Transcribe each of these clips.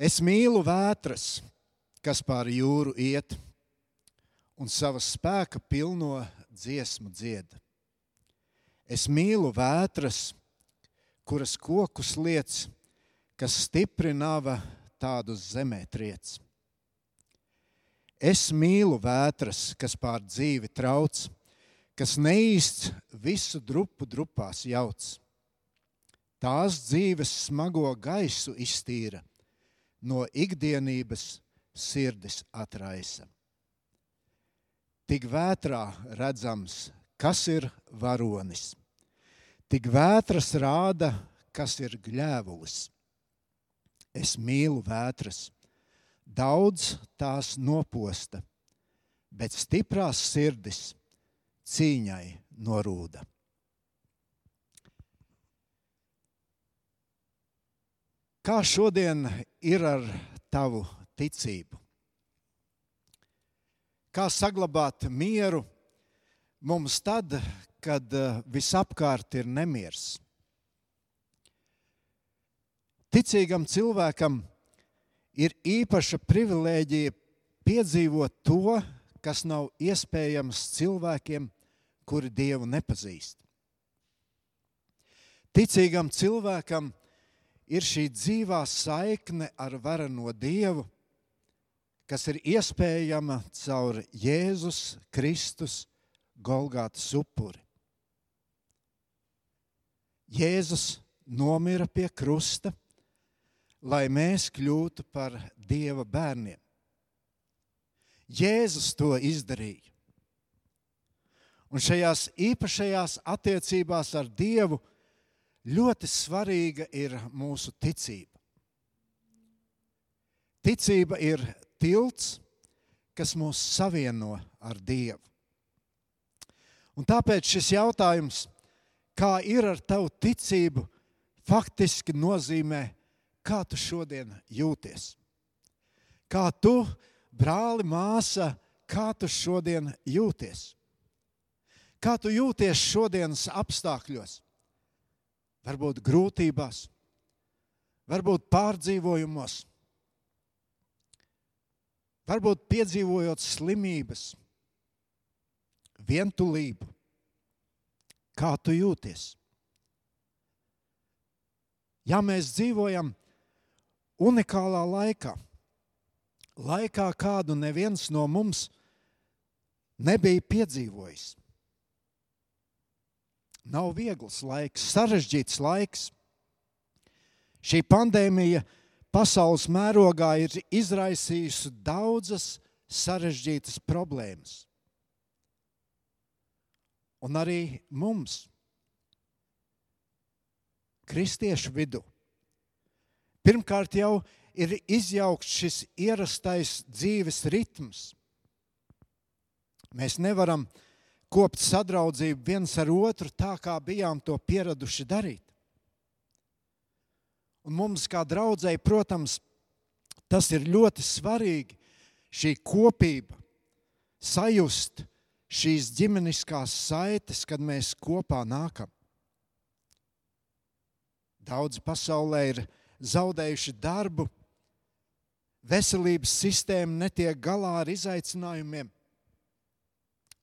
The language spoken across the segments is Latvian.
Es mīlu vētras, kas pāri jūru iet, un savas spēka pilno dziesmu dzied. Es mīlu vētras, kuras kokus liec, kas stipri nava tādus zemē triec. Es mīlu vētras, kas pār dzīvi trauc, kas neīsts visu drupu drupās jauc. Tās dzīves smago gaisu iztīra, no ikdienības sirdis atraisa. Tik vētrā redzams, kas ir varonis. Tik vētras rāda, kas ir gļēvulis. Es mīlu vētras, daudz tās noposta, bet stiprās sirdis cīņai norūda. Kā šodien ir ar tavu ticību? Kā saglabāt mieru mums tad, kad eh, visapkārt ir nemiers? Ticīgam cilvēkam ir īpaša privilēģija piedzīvot to, kas nav iespējams cilvēkiem, kuri Dievu nepazīst. Ticīgam cilvēkam ir šī dzīvā saikne ar vareno Dievu, kas ir iespējama caur Jēzus Kristus Golgātas upuri. Jēzus nomira pie krusta, lai mēs kļūtu par Dieva bērniem. Jēzus to izdarīja. Un šajās īpašajās attiecībās ar Dievu ļoti svarīga ir mūsu ticība. Ticība ir tilts, kas mūs savieno ar Dievu. Un tāpēc šis jautājums, kā ir ar tavu ticību, faktiski nozīmē, kā tu šodien jūties. Kā tu, brāli, māsa, kā tu šodien jūties? Kā tu jūties šodienas apstākļos? Varbūt grūtībās, varbūt pārdzīvojumos, varbūt piedzīvojot slimības, vientulību. Kā tu jūties? Ja mēs dzīvojam unikālā laikā, laikā, kādu neviens no mums nebija piedzīvojis. Nav viegls laiks, sarežģīts laiks. Šī pandēmija pasaules mērogā ir izraisījusi daudzas sarežģītas problēmas. Un arī mums, kristiešu vidū, Pirmkārt, jau ir izjaukts šis ierastais dzīves ritms. Mēs nevaram kopt sadraudzību viens ar otru tā, kā bijām to pieraduši darīt. Un mums, kā draudzēji, protams, tas ir ļoti svarīgi, šī kopība, sajust šīs ģimeniskās saites, kad mēs kopā nākam. Daudz pasaulē ir zaudējuši darbu, veselības sistēma netiek galā ar izaicinājumiem.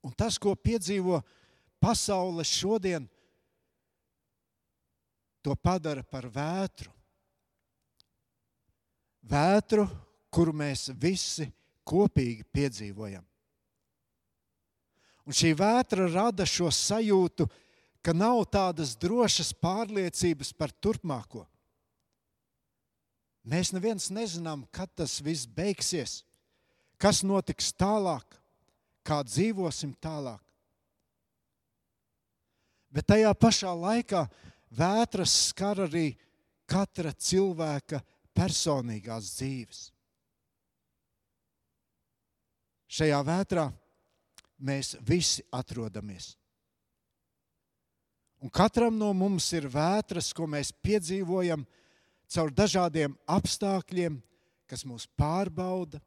Un tas, ko piedzīvo pasaule šodien, to padara par vētru. Vētru, kuru mēs visi kopīgi piedzīvojam. Un šī vētra rada šo sajūtu, ka nav tādas drošas pārliecības par turpmāko. Mēs neviens nezinām, kad tas viss beigsies, kas notiks tālāk, kā dzīvosim tālāk. Bet tajā pašā laikā vētras skar arī katra cilvēka personīgās dzīves. Šajā vētrā mēs visi atrodamies. Un katram no mums ir vētras, ko mēs piedzīvojam, caur dažādiem apstākļiem, kas mūs pārbauda.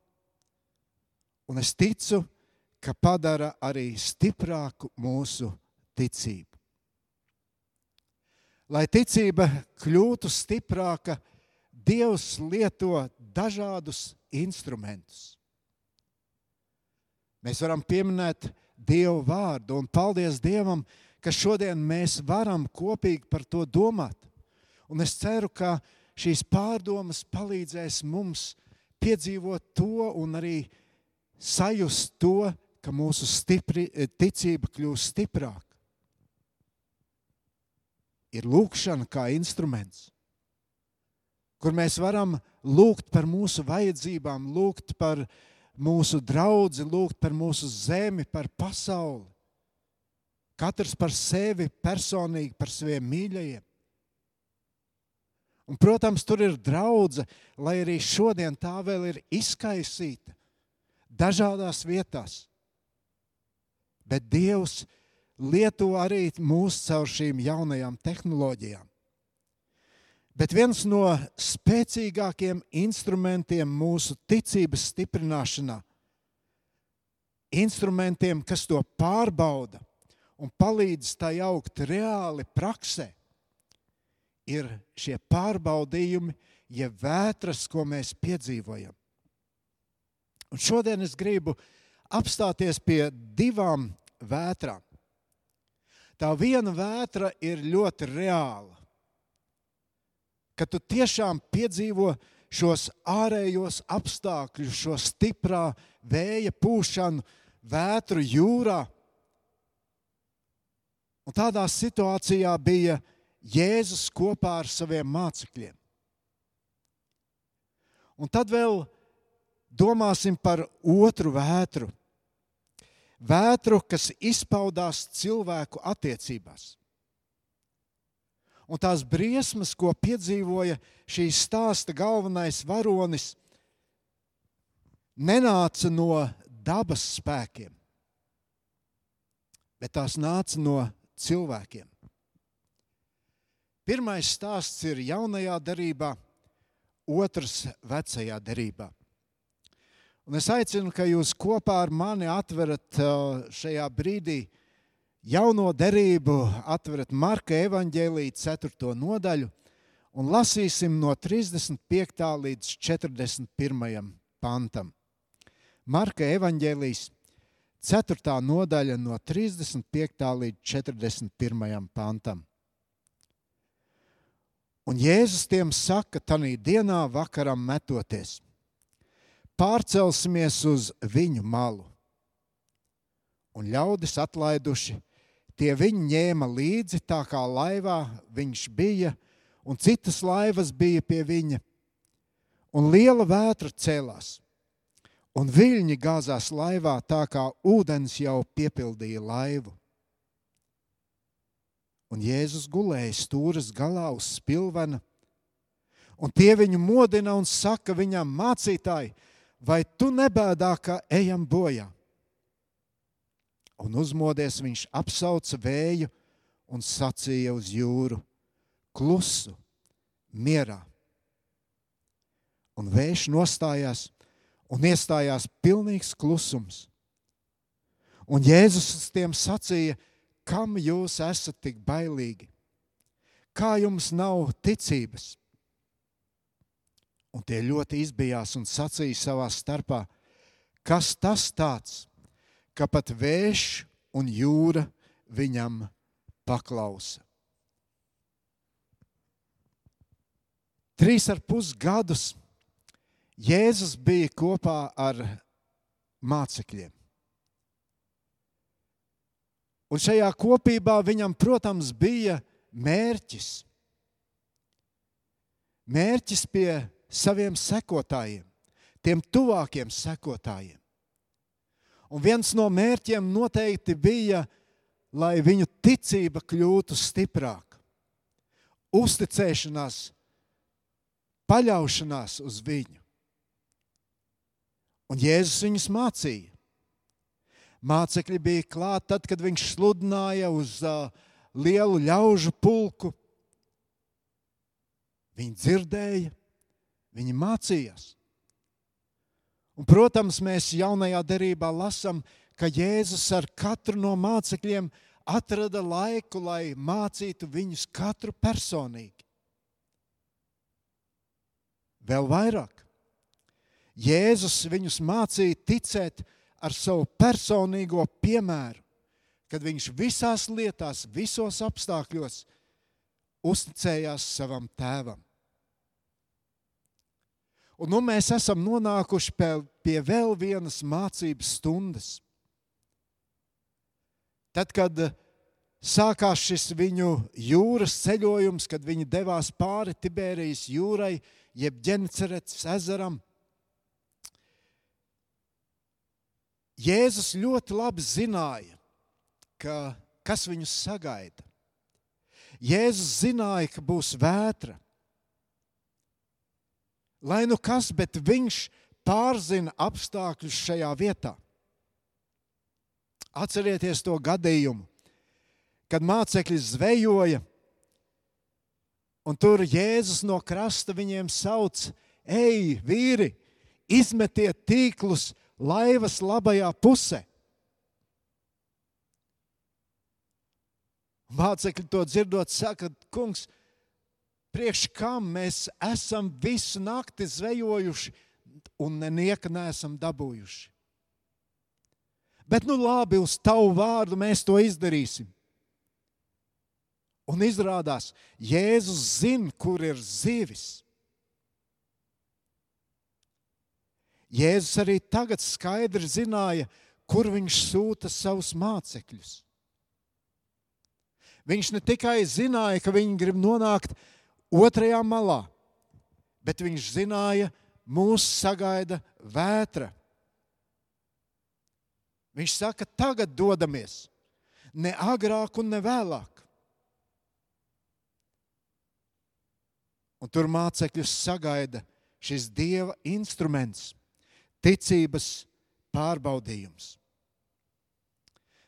Un es ticu, ka padara arī stiprāku mūsu ticību. Lai ticība kļūtu stiprāka, Dievs lieto dažādus instrumentus. Mēs varam pieminēt Dievu vārdu, un paldies Dievam, ka šodien mēs varam kopīgi par to domāt. Un es ceru, ka šīs pārdomas palīdzēs mums piedzīvot to un arī sajust to, ka mūsu stipri, ticība kļūst stiprāka. Ir lūkšana kā instruments, kur mēs varam lūgt par mūsu vajadzībām, lūgt par mūsu draugu, lūgt par mūsu zemi, par pasauli. Katrs par sevi personīgi, par saviem mīļajiem. Un, protams, tur ir draudzene, lai arī šodien tā vēl ir izkaisīta dažādās vietās. Bet Dievs lieto arī mūs caur šīm jaunajām tehnoloģijām. Bet viens no spēcīgākiem instrumentiem mūsu ticības stiprināšanā, instrumentiem, kas to pārbauda un palīdz tai augt reāli praksē, ir šie pārbaudījumi, jeb vētras, ko mēs piedzīvojam. Un šodien es gribu apstāties pie divām vētrām. Tā viena vētra ir ļoti reāla. Kad tu tiešām piedzīvo šos ārējos apstākļus, šo stiprā vēja pūšanu, vētru jūrā. Un tādā situācijā bija Jēzus kopā ar saviem mācekļiem. Un tad vēl domāsim par otru vētru. Vētru, kas izpaudās cilvēku attiecībās. Un tās briesmas, ko piedzīvoja šīs stāsta galvenais varonis, nenāca no dabas spēkiem, bet tās nāca no cilvēkiem. Pirmais stāsts ir jaunajā darbā, otrs vecajā darbā. Un es aicinu, ka jūs kopā ar mani atverat šajā brīdī jauno derību, atverat Marka evaņģēlīja 4. nodaļu un lasīsim no 35. līdz 41. pantam. Marka evaņģēlījis 4. nodaļa no 35. līdz 41. pantam. Un Jēzus tiem saka, tanī dienā vakaram metoties, pārcelsimies uz viņu malu. Un ļaudis atlaiduši, tie viņu ņēma līdzi tā kā laivā viņš bija, un citas laivas bija pie viņa. Un liela vētra cēlās, un viļņi gāzās laivā tā kā ūdens jau piepildīja laivu. Un Jēzus gulēja stūres galā uz spilvena, un tie viņu modina un saka viņam, mācītāji, vai tu nebēdā, ka ejam bojā? Un uzmodies viņš apsauca vēju un sacīja uz jūru: Klusu, mierā! Un vējš nostājās un iestājās pilnīgs klusums. Un Jēzus tiem sacīja: kam jūs esat tik bailīgi? Kā jums nav ticības? Un tie ļoti izbijās un sacīja savā starpā, kas tas tāds, ka pat vējš un jūra viņam paklausa. Trīs ar pus gadus Jēzus bija kopā ar mācekļiem. Un šajā kopībā viņam, protams, bija mērķis. Mērķis pie saviem sekotājiem, tiem tuvākiem sekotājiem. Un viens no mērķiem noteikti bija, lai viņu ticība kļūtu stiprāka, uzticēšanās, paļaušanās uz viņu. Un Jēzus viņus mācīja. Mācekļi bija klāt tad, kad viņš sludināja uz uh, lielu ļaužu pulku. Viņi dzirdēja, viņi mācījās. Un, protams, mēs jaunajā derībā lasām, ka Jēzus ar katru no mācekļiem atrada laiku, lai mācītu viņus katru personīgi. Vēl vairāk, Jēzus viņus mācīja ticēt ar savu personīgo piemēru, kad viņš visās lietās, visos apstākļos uzticējās savam tēvam. Un nu mēs esam nonākuši pie, pie vēl vienas mācības stundas. Tad, kad sākās šis viņu jūras ceļojums, kad viņi devās pāri Tibērijas jūrai, jeb Ģenecerets ezeram, Jēzus ļoti labi zināja, ka, kas viņus sagaida. Jēzus zināja, ka būs vētra. Lai nu kas, bet viņš pārzina apstākļus šajā vietā. Atcerieties to gadījumu, kad mācekļi zvejoja, un tur Jēzus no krasta viņiem sauc: Ej, vīri, izmetiet tīklus laivas labajā pusē. Mācekļi to dzirdot, saka, kungs, priekš kam mēs esam visu nakti zvejojuši un nenieka neesam dabūjuši. Bet nu labi, uz tavu vārdu mēs to izdarīsim. Un izrādās, Jēzus zina, kur ir zivis. Jēzus arī tagad skaidri zināja, kur viņš sūta savus mācekļus. Viņš ne tikai zināja, ka viņi grib nonākt otrajā malā, bet viņš zināja, mūs sagaida vētra. Viņš saka, tagad dodamies, ne agrāk un ne vēlāk. Un tur mācekļus sagaida šis dieva instruments ticības pārbaudījums.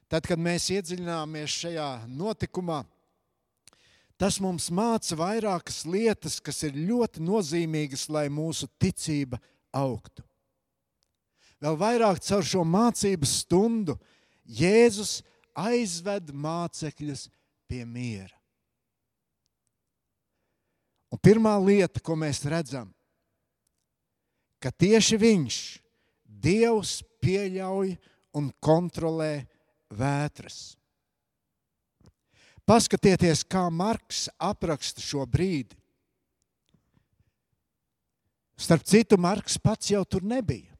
Tad, kad mēs iedziļināmies šajā notikumā, tas mums māca vairākas lietas, kas ir ļoti nozīmīgas, lai mūsu ticība augtu. Vēl vairāk caur šo mācību stundu Jēzus aizved mācekļus pie miera. Un pirmā lieta, ko mēs redzam, ka tieši viņš Dievs pieļauj un kontrolē vētras. Paskatieties, kā Marks apraksta šo brīdi. Starp citu, Marks pats jau tur nebija.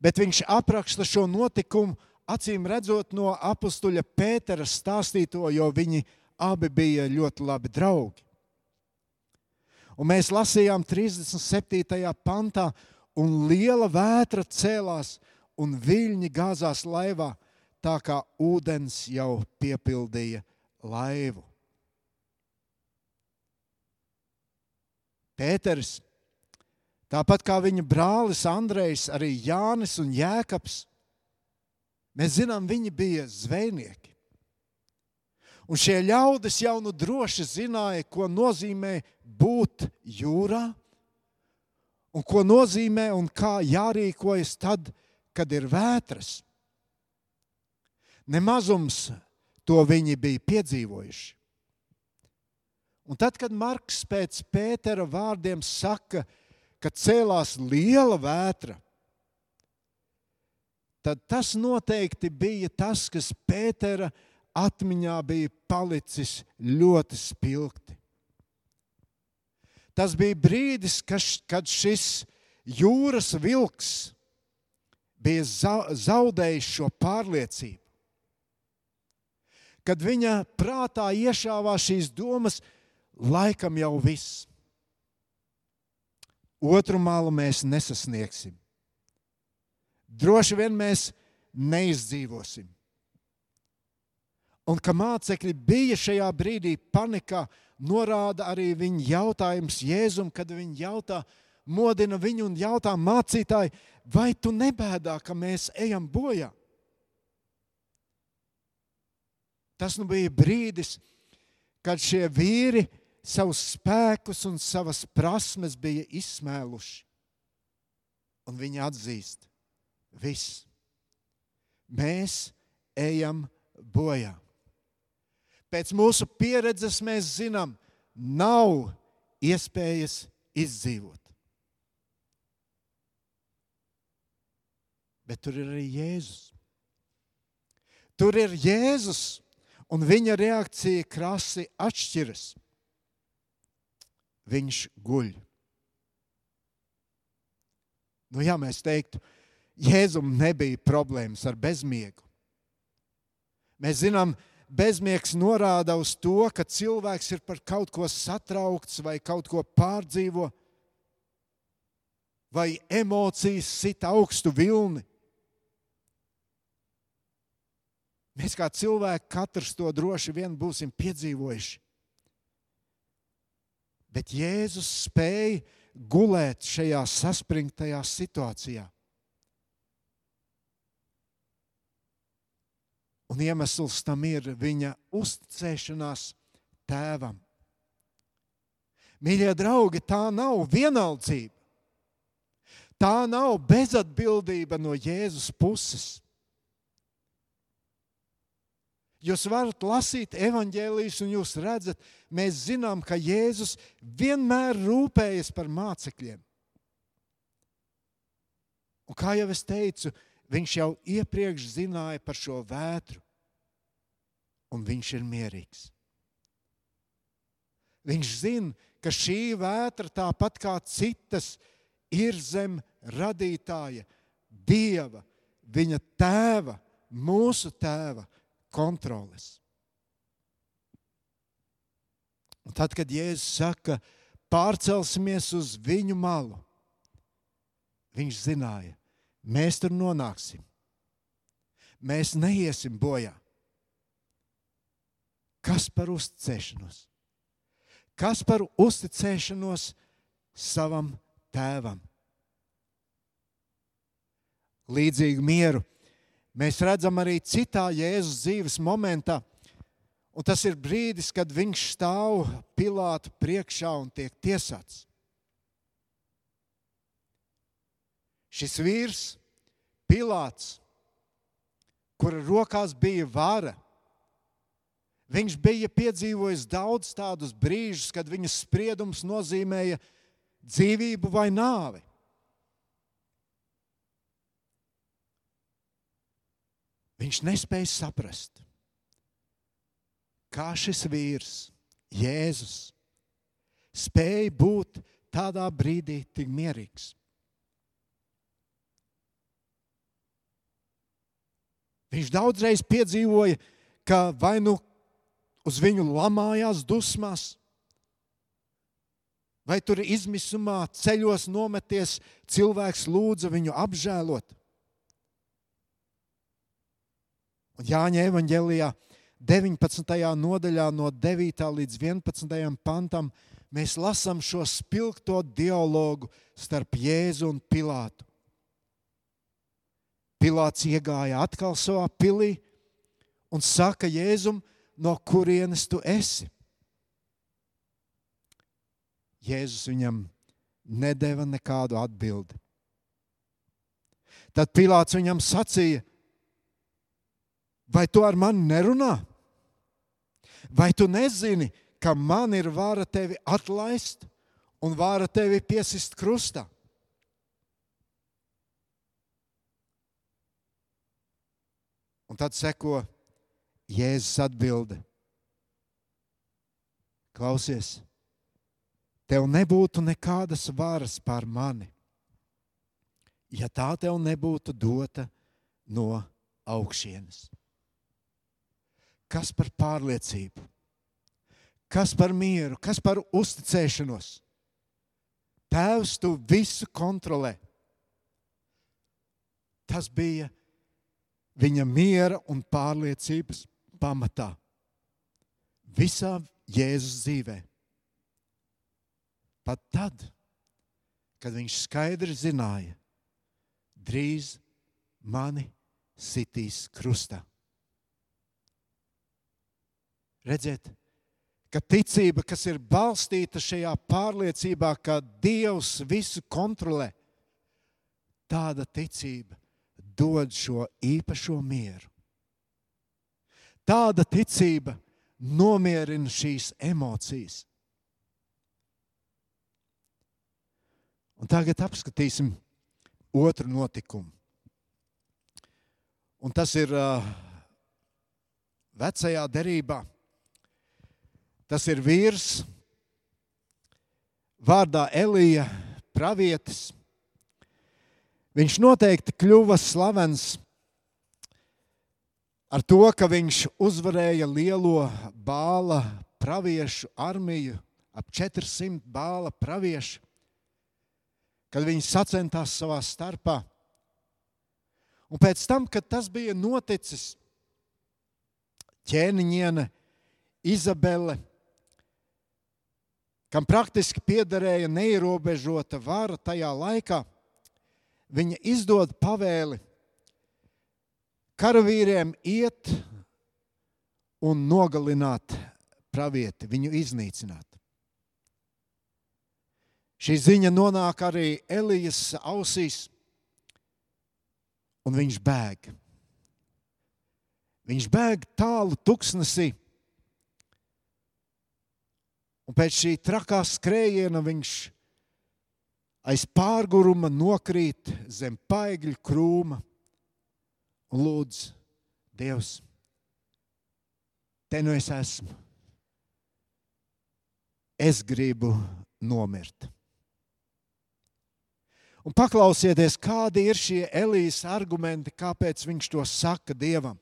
Bet viņš apraksta šo notikumu, acīm redzot, no apstuļa Pētera stāstīto, jo viņi abi bija ļoti labi draugi. Un mēs lasījām 37. pantā, un liela vētra cēlās, un viļņi gāzās laivā, tā kā ūdens jau piepildīja laivu. Pēters, tāpat kā viņa brālis Andrejs, arī Jānis un Jēkabs, mēs zinām, viņi bija zvejnieki. Un šie ļaudis jau nu droši zināja, ko nozīmē būt jūrā un ko nozīmē un kā jārīkojas tad, kad ir vētras. Nemazums to viņi bija piedzīvojuši. Un tad, kad Marks pēc Pētera vārdiem saka, ka cēlās liela vētra, tad tas noteikti bija tas, kas Pētera atmiņā bija palicis ļoti spilgti. Tas bija brīdis, kad šis jūras vilks bija zaudējis šo pārliecību. Kad viņa prātā iešāvās šīs domas, laikam jau viss. Otru malu mēs nesasniegsim. Droši vien mēs neizdzīvosim. Un ka mācekļi bija šajā brīdī panikā, norāda arī viņa jautājums Jēzum, kad viņi jautā, modina viņu un jautā mācītāji, vai tu nebēdā, ka mēs ejam bojā? Tas nu bija brīdis, kad šie vīri savus spēkus un savas prasmes bija izsmēluši. Un viņi atzīst, viss, mēs ejam bojā pēc mūsu pieredzes mēs zinām, nav iespējas izdzīvot. bet tur ir arī Jēzus. Tur ir Jēzus, un viņa reakcija krasi atšķiras. Viņš guļ. Nu, ja mēs teiktu, Jēzum nebija problēmas ar bezmiegu. Mēs zinām, bezmiegs norāda uz to, ka cilvēks ir par kaut ko satraukts vai kaut ko pārdzīvo, vai emocijas sit augstu vilni. Mēs kā cilvēki katrs to droši vien būsim piedzīvojuši. Bet Jēzus spēja gulēt šajā saspringtajā situācijā. Un iemesls tam ir viņa uzticēšanās tēvam. Mīļie draugi, tā nav vienaldzība. Tā nav bezatbildība no Jēzus puses. Jūs varat lasīt evanģēlijas, un jūs redzat, mēs zinām, ka Jēzus vienmēr rūpējas par mācekļiem. Un kā jau es teicu, viņš jau iepriekš zināja par šo vētru, un viņš ir mierīgs. Viņš zina, ka šī vētra, tāpat kā citas, ir zem radītāja, Dieva, viņa tēva, mūsu tēva kontroles. Un tad, kad Jēzus saka, pārcelsimies uz viņu malu, viņš zināja, mēs tur nonāksim. Mēs neiesim bojā. Kas par uzticēšanos? Kas par uzticēšanos savam tēvam? Līdzīgu mieru mēs redzam arī citā Jēzus dzīves momentā. Un tas ir brīdis, kad viņš stāv Pilāta priekšā un tiek tiesāts. Šis vīrs, Pilāts, kura rokās bija vara, viņš bija piedzīvojis daudz tādus brīžus, kad viņa spriedums nozīmēja dzīvību vai nāvi. Viņš nespēja saprast, kā šis vīrs, Jēzus, spēja būt tādā brīdī tik mierīgs. Viņš daudzreiz piedzīvoja, ka vai nu uz viņu lamājās dusmas, vai tur izmisumā ceļos nometies, cilvēks lūdza viņu apžēlot. Un Jāņa evanģēlijā 19. nodaļā, no 9. līdz 11. pantam, mēs lasām šo spilgto dialogu starp Jēzu un Pilātu. Pilāts iegāja atkal savā pilī un saka Jēzum, no kurienes tu esi? Jēzus viņam nedēva nekādu atbildi. Tad Pilārs viņam sacīja, Vai tu ar mani nerunā? Vai tu nezini, ka man ir vara tevi atlaist un vara tevi piesist krustā? Un tad seko Jēzus atbilde. Klausies, tev nebūtu nekādas varas pār mani, ja tā tev nebūtu dota no augšienes. Kas par pārliecību? Kas par mieru, kas par uzticēšanos? Tēvs, tu visu kontrolē. Tas bija viņa miera un pārliecības pamatā. Visā Jēzus dzīvē. Pat tad, kad viņš skaidri zināja, drīz mani sitīs krustā. Redziet, ka ticība, kas ir balstīta šajā pārliecībā, ka Dievs visu kontrolē, tāda ticība dod šo īpašo mieru. Tāda ticība nomierina šīs emocijas. Un tagad apskatīsim otru notikumu. Un tas ir uh, vecajā derībā. Tas ir vīrs, vārdā Elija, pravietis. Viņš noteikti kļuva slavens ar to, ka viņš uzvarēja lielo bāla praviešu armiju, ap 400 bāla praviešu, kad viņi sacentās savā starpā. Un pēc tam, kad tas bija noticis, ķēniņiene Izabele, kam praktiski piederēja neierobežota vara tajā laikā, viņa izdod pavēli karavīriem iet un nogalināt pravieti, viņu iznīcināt. Šī ziņa nonāk arī Elijas ausīs, un viņš bēg. Viņš bēg tālu tuksnesī. Un pēc šī trakā skrējiena viņš aiz pārguruma nokrīt zem paigļu krūma un lūdz Dievs, te nu es esmu. Es gribu nomirt. Un paklausieties, kādi ir šie Elīzes argumenti, kāpēc viņš to saka Dievam.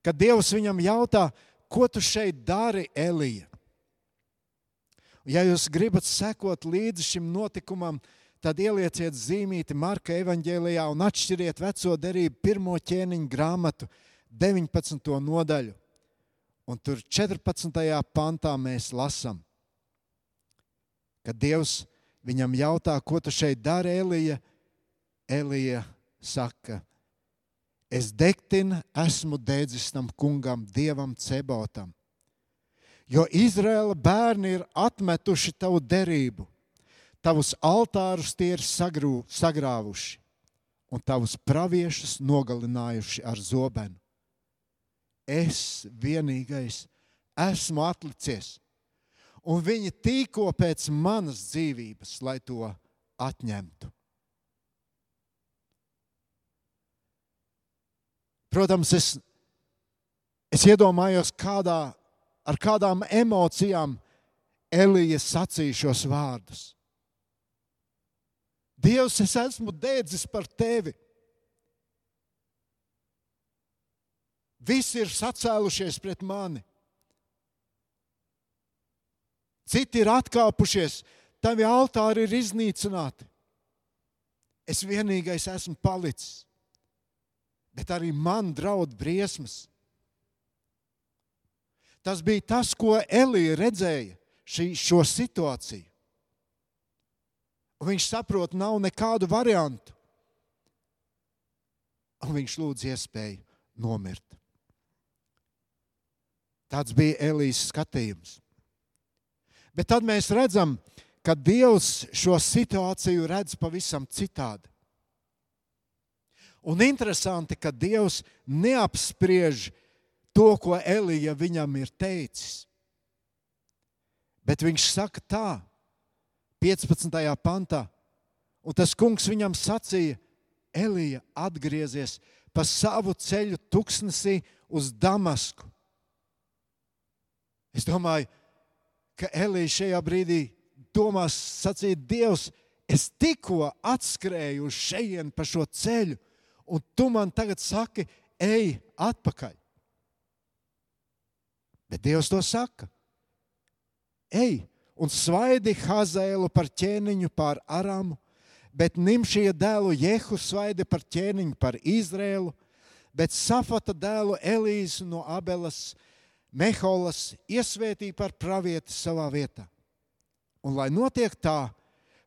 Kad Dievs viņam jautā, ko tu šeit dari, Elīja? Ja jūs gribat sekot līdzi šim notikumam, tad ielieciet zīmīti Marka evanģēlijā un atšķiriet veco derību pirmo ķēniņu grāmatu, 19. nodaļu. Un tur 14. pantā mēs lasām, ka Dievs Viņam jautā, ko tu šeit dari, Elija? Elija saka, es degtinu esmu dedzis tam kungam, dievam Cebotam. Jo Izraēla bērni ir atmetuši tavu derību, tavus altārus tie ir sagrū, sagrāvuši un tavus praviešus nogalinājuši ar zobenu. Es vienīgais esmu atlicies un viņi tīko pēc manas dzīvības, lai to atņemtu. Protams, es, es iedomājos, kādā, ar kādām emocijām Elija sacīja šos vārdus. Dievs, es esmu dēdzis par tevi. Visi ir sacēlušies pret mani. Citi ir atkāpušies, tavi altāri ir iznīcināti. Es vienīgais esmu palicis, bet arī man draud briesmas. Tas bija tas, ko Elija redzēja šī, šo situāciju. Un viņš saprot, nav nekādu variantu. Un viņš lūdz iespēju nomirt. Tāds bija Elijas skatījums. Bet tad mēs redzam, ka Dievs šo situāciju redz pavisam citādi. Un interesanti, ka Dievs neapspriež to, ko Elija viņam ir teicis. Bet viņš saka tā, 15. pantā, un tas kungs viņam sacīja, Elija, atgriezies pa savu ceļu tuksnesī uz Damasku. Es domāju, ka Elīze šajā brīdī domās, sacīt, Dievs, es tikko atskrēju uz šejienu pa šo ceļu, un tu man tagad saki, ej atpakaļ. Bet Dievs to saka. Ej un svaidi Hazēlu par ķēniņu pār Aramu, bet Nimšija dēlu Jehu svaidi par ķēniņu par Izrēlu, bet Safata dēlu Elīzu no Abelas Meholas iesvētīja par pravieti savā vietā. Un lai notiek tā,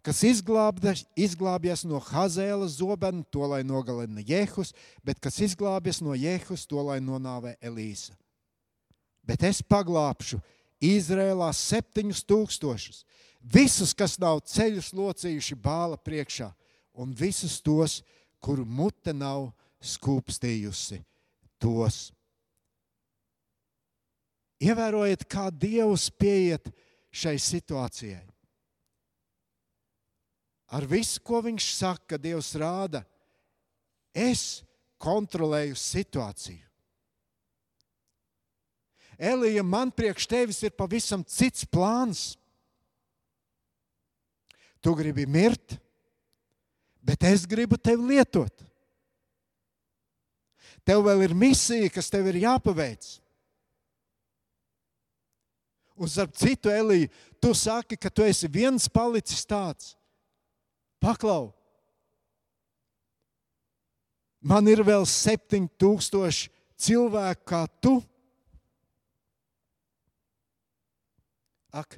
kas izglābjas no Hazēla zobena, to lai nogalina Jehus, bet kas izglābjas no Jehus, to lai nonāvē Elīza. Bet es paglābšu Izrēlā septiņus tūkstošus, visus, kas nav ceļus locījuši bāla priekšā, un visus tos, kuru mute nav skūpstījusi tos. Ievērojiet, kā Dievs pieiet šai situācijai. Ar visu, ko viņš saka, Dievs rāda, es, kontrolēju situāciju. Elija, man priekš tevis ir pavisam cits plāns. Tu gribi mirt, bet es gribu tevi lietot. Tev vēl ir misija, kas tev ir jāpaveic. Un starp citu, Elija, tu saki, ka tu esi viens palicis tāds. Paklau! Man ir vēl 7000 cilvēku kā tu. Ak,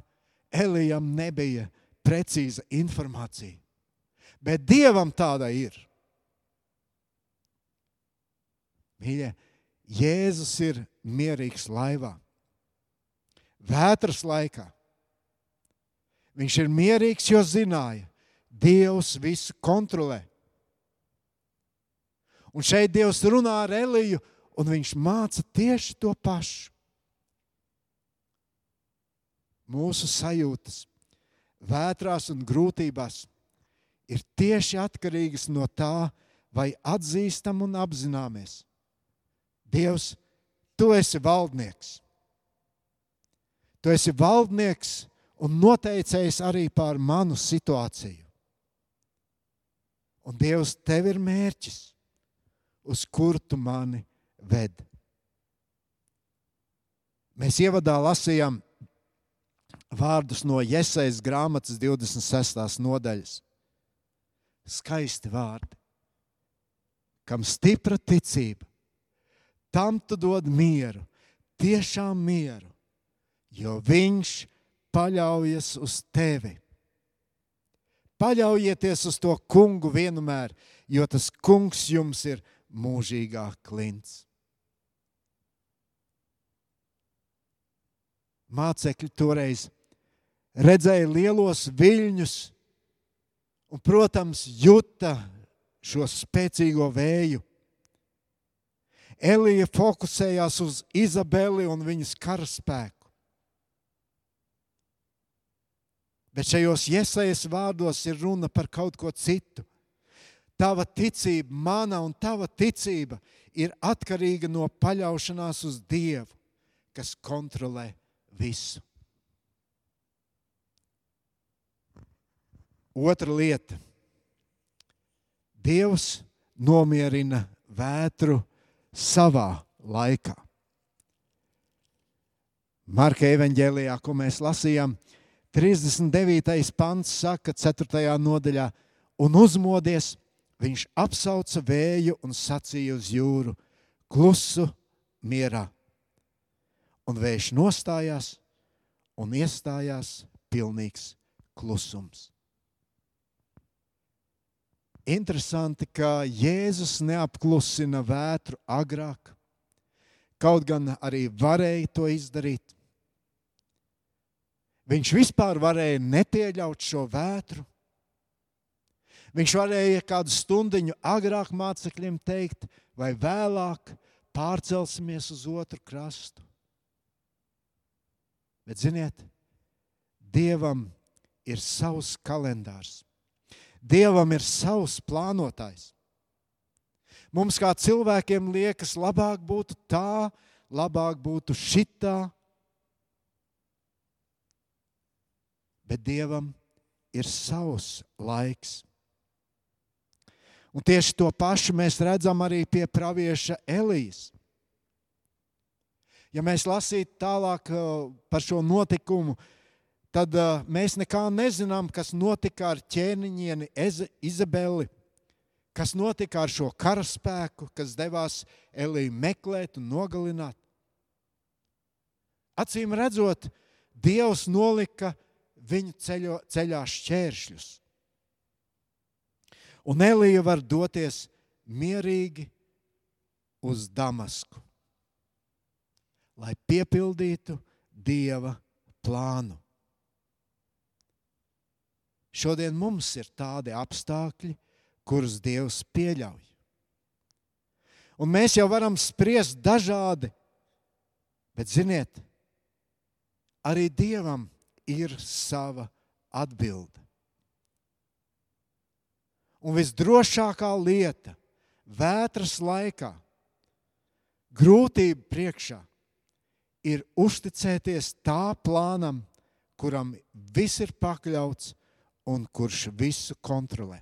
Elijam nebija precīza informācija, bet Dievam tāda ir. Mīļie, Jēzus ir mierīgs laivā, vētras laikā. Viņš ir mierīgs, jo zināja, Dievs visu kontrolē. Un šeit Dievs runā ar Eliju, un viņš māca tieši to pašu. Mūsu sajūtas, vētrās un grūtībās ir tieši atkarīgas no tā, vai atzīstam un apzināmies. Dievs, tu esi valdnieks. Tu esi valdnieks un noteicējs arī par manu situāciju. Un Dievs, tev ir mērķis uz kur tu mani ved. Mēs ievadā lasījām vārdus no Iesaistas grāmatas 26. nodaļas. Skaisti vārdi. Kam stipra ticība, tam tu dod mieru, tiešām mieru, jo viņš paļaujas uz tevi. Paļaujieties uz to kungu vienmēr, jo tas kungs jums ir mūžīgā klints. Mācekļi toreiz redzēja lielos viļņus un, protams, juta šo spēcīgo vēju. Elija fokusējās uz Izabeli un viņas karaspēku. Bet šajos iesaistos vārdos ir runa par kaut ko citu. Tava ticība, mana un tava ticība ir atkarīga no paļaušanās uz Dievu, kas kontrolē visu. Otra lieta. Dievs nomierina vētru savā laikā. Marka evanģēlijā, ko mēs lasījām, 39. pants saka, 4. nodaļā, un uzmodies, viņš apsauca vēju un sacīja uz jūru: Klusu, mierā! Un vējš nostājās, un iestājās pilnīgs klusums. Interesanti, ka Jēzus neapklusina vētru agrāk, kaut gan arī varēja to izdarīt. Viņš vispār varēja nepieļaut šo vētru, Viņš varēja kādu stundu agrāk mācekļiem teikt, vai vēlāk pārcelsimies uz otru krastu. Bet, ziniet, Dievam ir savs kalendārs. Dievam ir savs plānotājs. Mums kā cilvēkiem liekas, labāk būtu tā, labāk būtu šitā. Bet Dievam ir savs laiks. Un tieši to pašu mēs redzam arī pie pravieša Elijas. Ja mēs lasītu tālāk uh, par šo notikumu, tad uh, mēs nekā nezinām, kas notika ar ķēniņieni Izabeli, kas notika ar šo karaspēku, kas devās Eliju meklēt un nogalināt. Acīm redzot, Dievs nolika viņu ceļo, ceļā šķēršļus. Un Elija var doties mierīgi uz Damasku, lai piepildītu Dieva plānu. Šodien mums ir tādi apstākļi, kurus Dievs pieļauj. Un mēs jau varam spriest dažādi, bet ziniet, arī Dievam ir sava atbilde. Un visdrošākā lieta vētras laikā, grūtību priekšā, ir uzticēties tā plānam, kuram viss ir pakļauts un kurš visu kontrolē.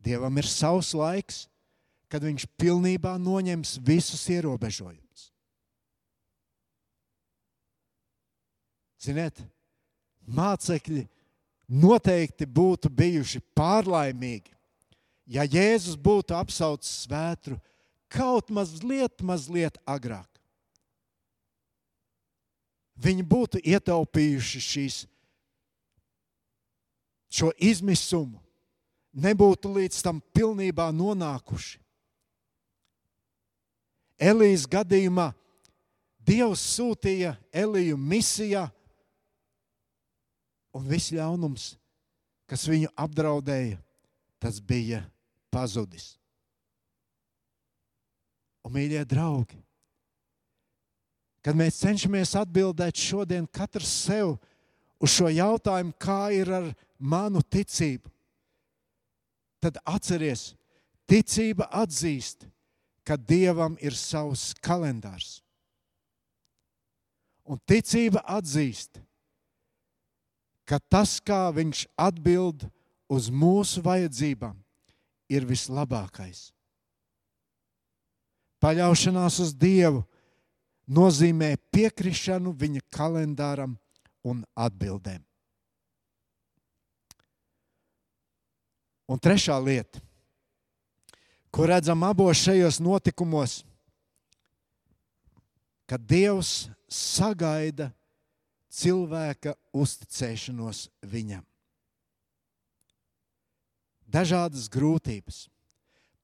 Dievam ir savs laiks, kad viņš pilnībā noņems visus ierobežojumus. Ziniet, mācekļi noteikti būtu bijuši pārlaimīgi, ja Jēzus būtu apsaucis svētru kaut mazliet, mazliet agrāk. Viņi būtu ietaupījuši šīs, šo izmisumu, nebūtu līdz tam pilnībā nonākuši. Elijas gadījumā Dievs sūtīja Eliju misijā, un viss ļaunums, kas viņu apdraudēja, tas bija pazudis. Un, mīļie draugi, kad mēs cenšamies atbildēt šodien katrs sev uz šo jautājumu, kā ir ar manu ticību, tad atceries, ticība atzīst, ka Dievam ir savs kalendārs. Un ticība atzīst, ka tas, kā Viņš atbild uz mūsu vajadzībām, ir vislabākais. Paļaušanās uz Dievu nozīmē piekrišanu viņa kalendāram un atbildēm. Un trešā lieta, ko redzam abos šajos notikumos, ka Dievs sagaida cilvēka uzticēšanos viņam. Dažādas grūtības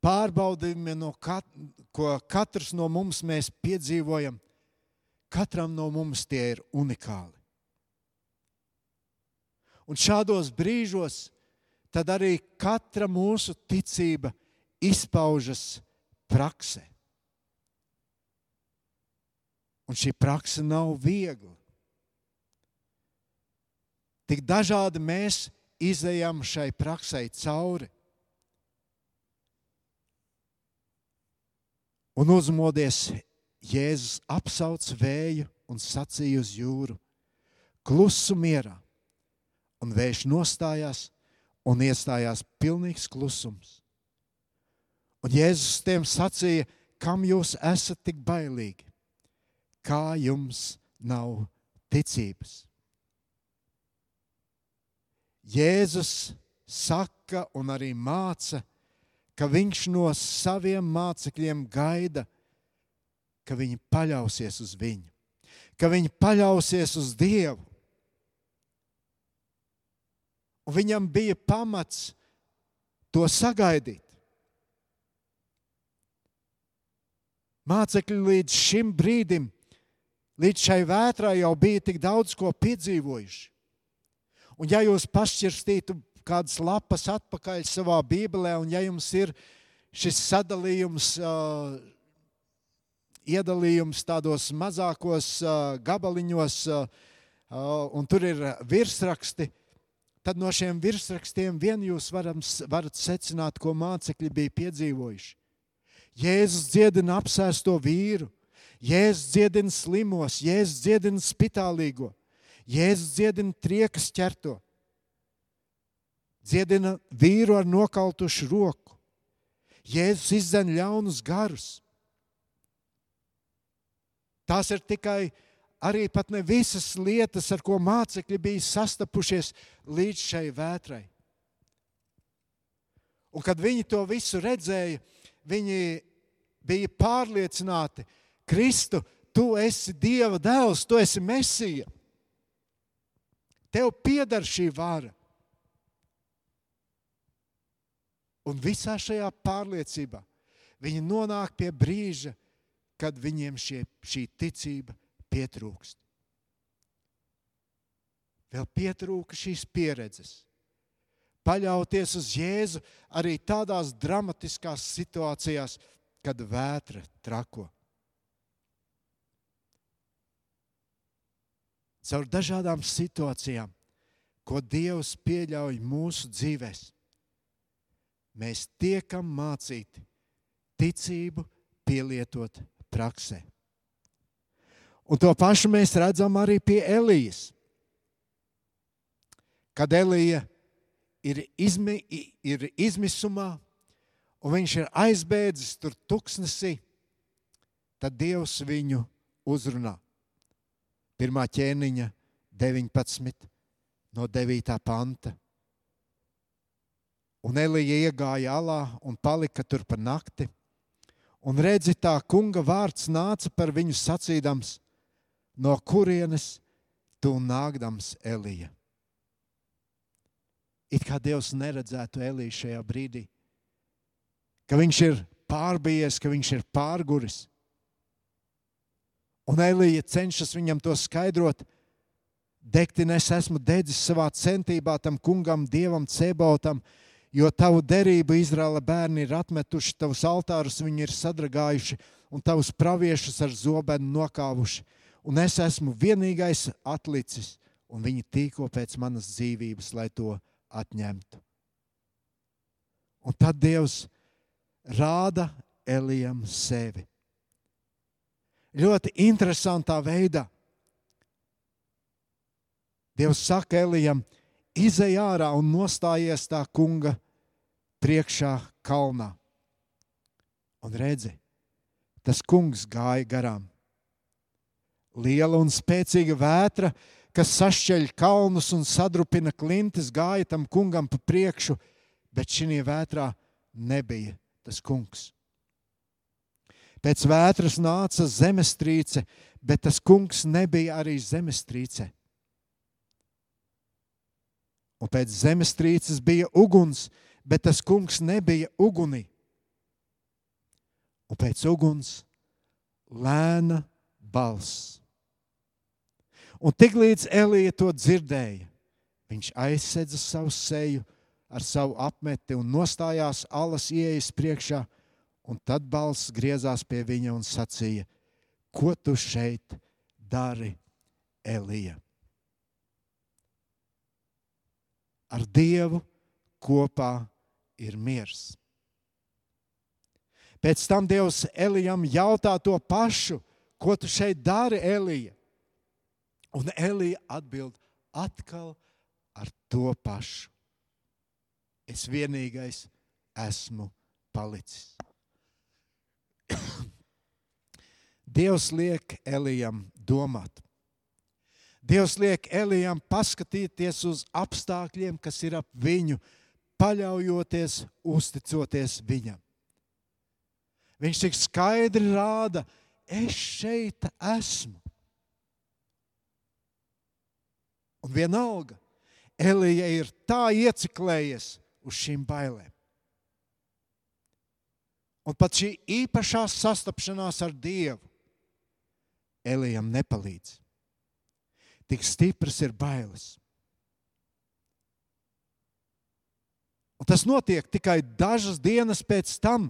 pārbaudījumi, no kat, ko katrs no mums piedzīvojam, katram no mums tie ir unikāli. Un šādos brīžos tad arī katra mūsu ticība izpaužas praksē. Un šī praksa nav viegla. Tik dažādi mēs izējām šai praksē cauri. Un uzmodies, Jēzus apsauc vēju un sacīja uz jūru: Klusu mierā! Un vējš nostājās, un iestājās pilnīgs klusums. Un Jēzus tiem sacīja, kam jūs esat tik bailīgi, kā jums nav ticības. Jēzus saka un arī māca, ka viņš no saviem mācekļiem gaida, ka viņi paļausies uz viņu, ka viņi paļausies uz Dievu. Un viņam bija pamats to sagaidīt. Mācekļi līdz šim brīdim, līdz šai vētrai jau bija tik daudz ko piedzīvojuši. Un ja jūs pašķirstītu kādas lapas atpakaļ savā Bībelē, un ja jums ir šis sadalījums, uh, iedalījums tādos mazākos uh, gabaliņos, uh, un tur ir virsraksti, tad no šiem virsrakstiem vien jūs varam, varat secināt, ko mācekļi bija piedzīvojuši. Jēzus dziedina apsēsto vīru, Jēzus dziedina slimos, Jēzus dziedina spitālīgo, Jēzus dziedina triekas ķerto dziedina vīru ar nokautušu roku. Jēzus izdzen ļaunus garus. Tās ir tikai arī pat ne visas lietas, ar ko mācekļi bija sastapušies līdz šai vētrai. Un kad viņi to visu redzēja, viņi bija pārliecināti, Kristu, tu esi Dieva dēls, tu esi Mesija. Tev pieder šī vara. Un visā šajā pārliecībā viņi nonāk pie brīža, kad viņiem šie, šī ticība pietrūkst. Vēl pietrūka šīs pieredzes. Paļauties uz Jēzu arī tādās dramatiskās situācijās, kad vētra trako. Caur dažādām situācijām, ko Dievs pieļauj mūsu dzīvēm mēs tiekam mācīti ticību pielietot praksē. Un to pašu mēs redzam arī pie Elijas. Kad Elija ir, izmi, ir izmisumā, un viņš ir aizbēdzis tur tuksnesī, tad Dievs viņu uzrunā. Pirmā ķēniņa 19 no 9. panta. Un Elija iegāja alā un palika tur pa nakti. Un redzi, tā kunga vārds nāca par viņu sacīdams: No kurienes tu nākdams, Elija? It kā Dievs neredzētu Eliju šajā brīdī, ka viņš ir pārbijies, ka viņš ir pārguris. Un Elija cenšas viņam to skaidrot. Degtin es esmu dedzis savā centībā tam kungam, dievam, cebautam, jo tavu derību Izraela bērni ir atmetuši, tavus altārus viņi ir sadragājuši un tavus praviešus ar zobenu nokāvuši. Un es esmu vienīgais atlicis, un viņi tīko pēc manas dzīvības, lai to atņemtu. Un tad Dievs rāda Elijam sevi. Ļoti interesantā veidā. Dievs saka Elijam, izej ārā un nostājies tā kunga priekšā kalnā. Un redzi, tas kungs gāja garām. Liela un spēcīga vētra, kas sašķeļ kalnus un sadrupina klintis, gāja tam kungam pa priekšu, bet šī vētrā nebija tas kungs. Pēc vētras nāca zemestrīce, bet tas kungs nebija arī zemestrīce. Un pēc zemestrīces bija uguns, bet tas kungs nebija ugunī. Un pēc uguns lēna balss. Un tiklīdz Elija to dzirdēja, viņš aizsedza savu seju ar savu apmeti un nostājās alas ieejas priekšā Un tad balss griezās pie viņa un sacīja: Ko tu šeit dari, Elija? Ar Dievu kopā ir miers. Pēc tam Dievs Elijam jautā to pašu, ko tu šeit dari, Elija? Un Elija atbild atkal ar to pašu. Es vienīgais esmu palicis. Dievs liek Elijam domāt. Dievs liek Elijam paskatīties uz apstākļiem, kas ir ap viņu, paļaujoties, uzticoties viņam. Viņš tik skaidri rāda, es šeit esmu. Un vienalga, Elija ir tā ieciklējies uz šīm bailēm. Un pat šī īpašā sastapšanās ar Dievu Elijam nepalīdz. Tik stipras ir bailes. Un tas notiek tikai dažas dienas pēc tam,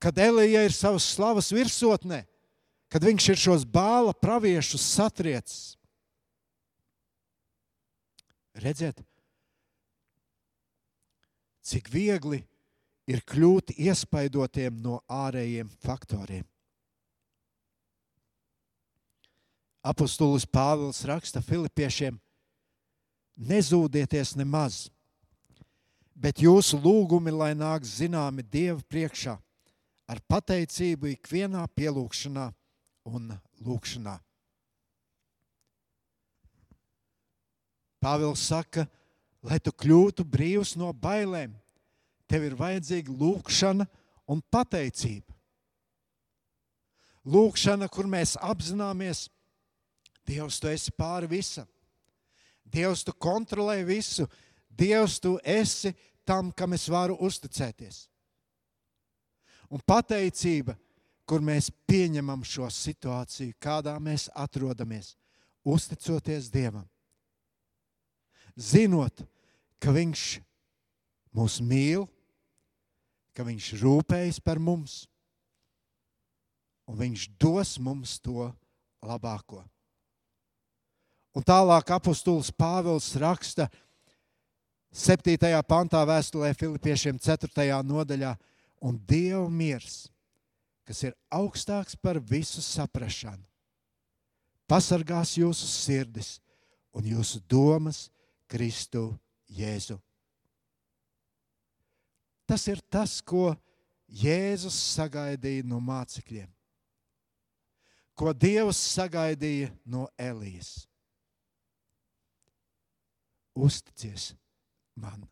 kad Elija ir savas slavas virsotnē, kad viņš ir šos bāla praviešus satriecis. Redziet, cik viegli ir kļūt iespaidotiem no ārējiem faktoriem. Apostolis Pāvils raksta Filipiešiem: Nezūdieties nemaz, bet jūsu lūgumi, lai nāk zināmi Dieva priekšā, ar pateicību ikvienā pielūgšanā un lūgšanā. Pāvils saka, lai tu kļūtu brīvs no bailēm, tev ir vajadzīga lūkšana un pateicība. Lūkšana, kur mēs apzināmies, Dievs, tu esi pāri visam. Dievs, tu kontrolē visu. Dievs, tu esi tam, kam es varu uzticēties. Un pateicība, kur mēs pieņemam šo situāciju, kādā mēs atrodamies, uzticoties Dievam. Zinot, ka Viņš mūs mīl, ka Viņš rūpējas par mums, un Viņš dos mums to labāko. Un tālāk apustulis Pāvils raksta, 7. pantā vēstulē Filipiešiem 4. nodaļā, un Dieva miers, kas ir augstāks par visu saprašanu, pasargās jūsu sirdis un jūsu domas Kristu Jēzu. Tas ir tas, ko Jēzus sagaidīja no mācekļiem, ko Dievs sagaidīja no Elijas. Uzticies man!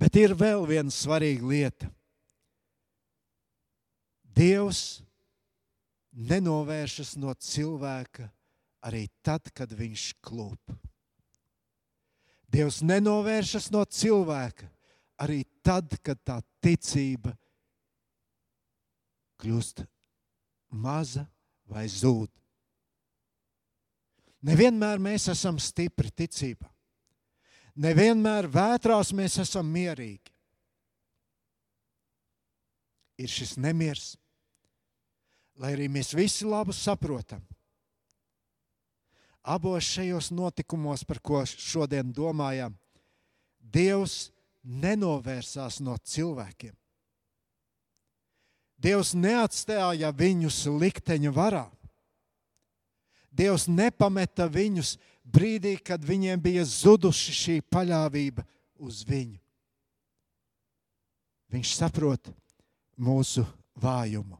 Bet ir vēl viena svarīga lieta. Dievs nenovēršas no cilvēka arī tad, kad viņš klūp. Dievs nenovēršas no cilvēka arī tad, kad tā ticība kļūst maza vai zūd. Nevienmēr mēs esam stipri ticībā. Nevienmēr vētrās mēs esam mierīgi. Ir šis nemieris, lai arī mēs visi labi saprotam. Abos šajos notikumos, par ko šodien domājam, Dievs nenovērsās no cilvēkiem. Dievs neatstāja viņus likteņa varā. Dievs nepameta viņus brīdī, kad viņiem bija zuduši šī paļāvība uz viņu. Viņš saprot mūsu vājumu.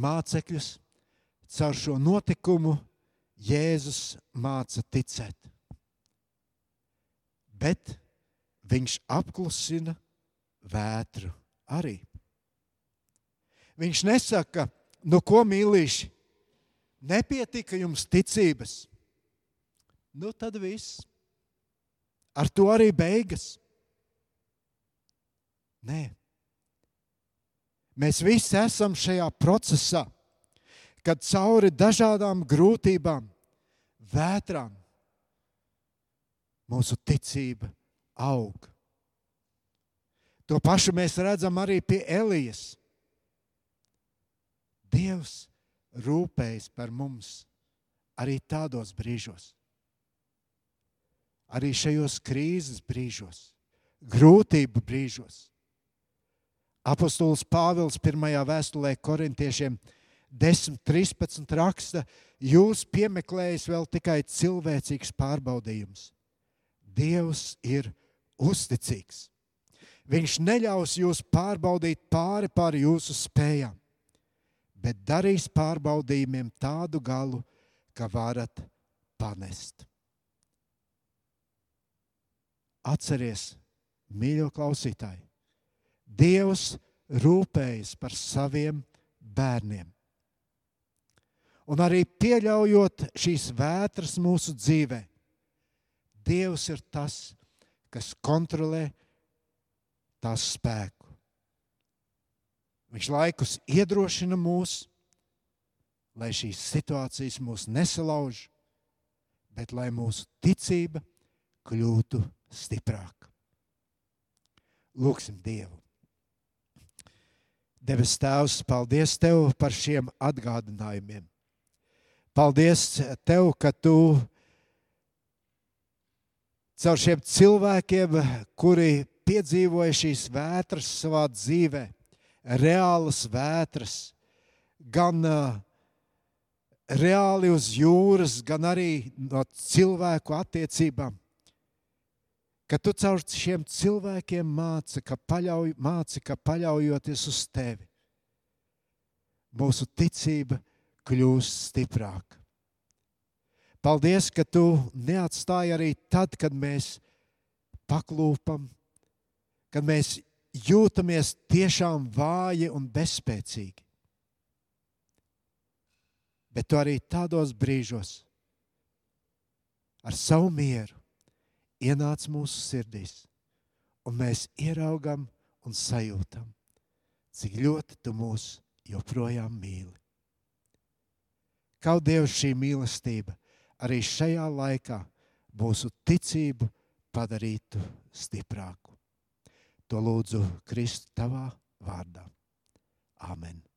Mācekļus caur šo notikumu Jēzus māca ticēt. Bet viņš apklusina vētru arī. Viņš nesaka, nu ko mīlīši, Nepietika jums ticības. Nu, tad viss. Ar to arī beigas. Nē. Mēs visi esam šajā procesā, kad cauri dažādām grūtībām, vētrām, mūsu ticība aug. To pašu mēs redzam arī pie Elijas. Dievs rūpējas par mums arī tādos brīžos, arī šajos krīzes brīžos, grūtību brīžos. Apostols Pāvils pirmajā vēstulē korintiešiem 10.13 raksta, jūs piemeklējat vēl tikai cilvēcīgs pārbaudījums. Dievs ir uzticīgs. Viņš neļaus jūs pārbaudīt pāri pār jūsu spējām bet darīs pārbaudījumiem tādu galu, ka varat panest. Atcerieties, mīļo klausītāji, Dievs rūpējas par saviem bērniem. Un arī pieļaujot šīs vētras mūsu dzīvē, Dievs ir tas, kas kontrolē tās spēku. Viņš laikus iedrošina mūs, lai šīs situācijas mūs nesalauž, bet lai mūsu ticība kļūtu stiprāka. Lūksim Dievu. Debes Tēvs, paldies Tev par šiem atgādinājumiem. Paldies Tev, ka Tu caur šiem cilvēkiem, kuri piedzīvoja šīs vētras savā dzīvēm, reālas vētras, gan reāli uz jūras, gan arī no cilvēku attiecībām. Ka tu caur šiem cilvēkiem māci, ka, paļauj, māci, ka paļaujoties uz tevi, mūsu ticība kļūst stiprāka. Paldies, ka tu neatstāji arī tad, kad mēs paklūpam, kad mēs jūtamies tiešām vāji un bezspēcīgi. Bet tu arī tādos brīžos ar savu mieru ienāc mūsu sirdīs, un mēs ieraugam un sajūtam, cik ļoti tu mūs joprojām mīli. Kaut Dievs šī mīlestība arī šajā laikā mūsu ticību padarītu stiprāku. To lūdzu Kristu tavā vārdā. Āmen!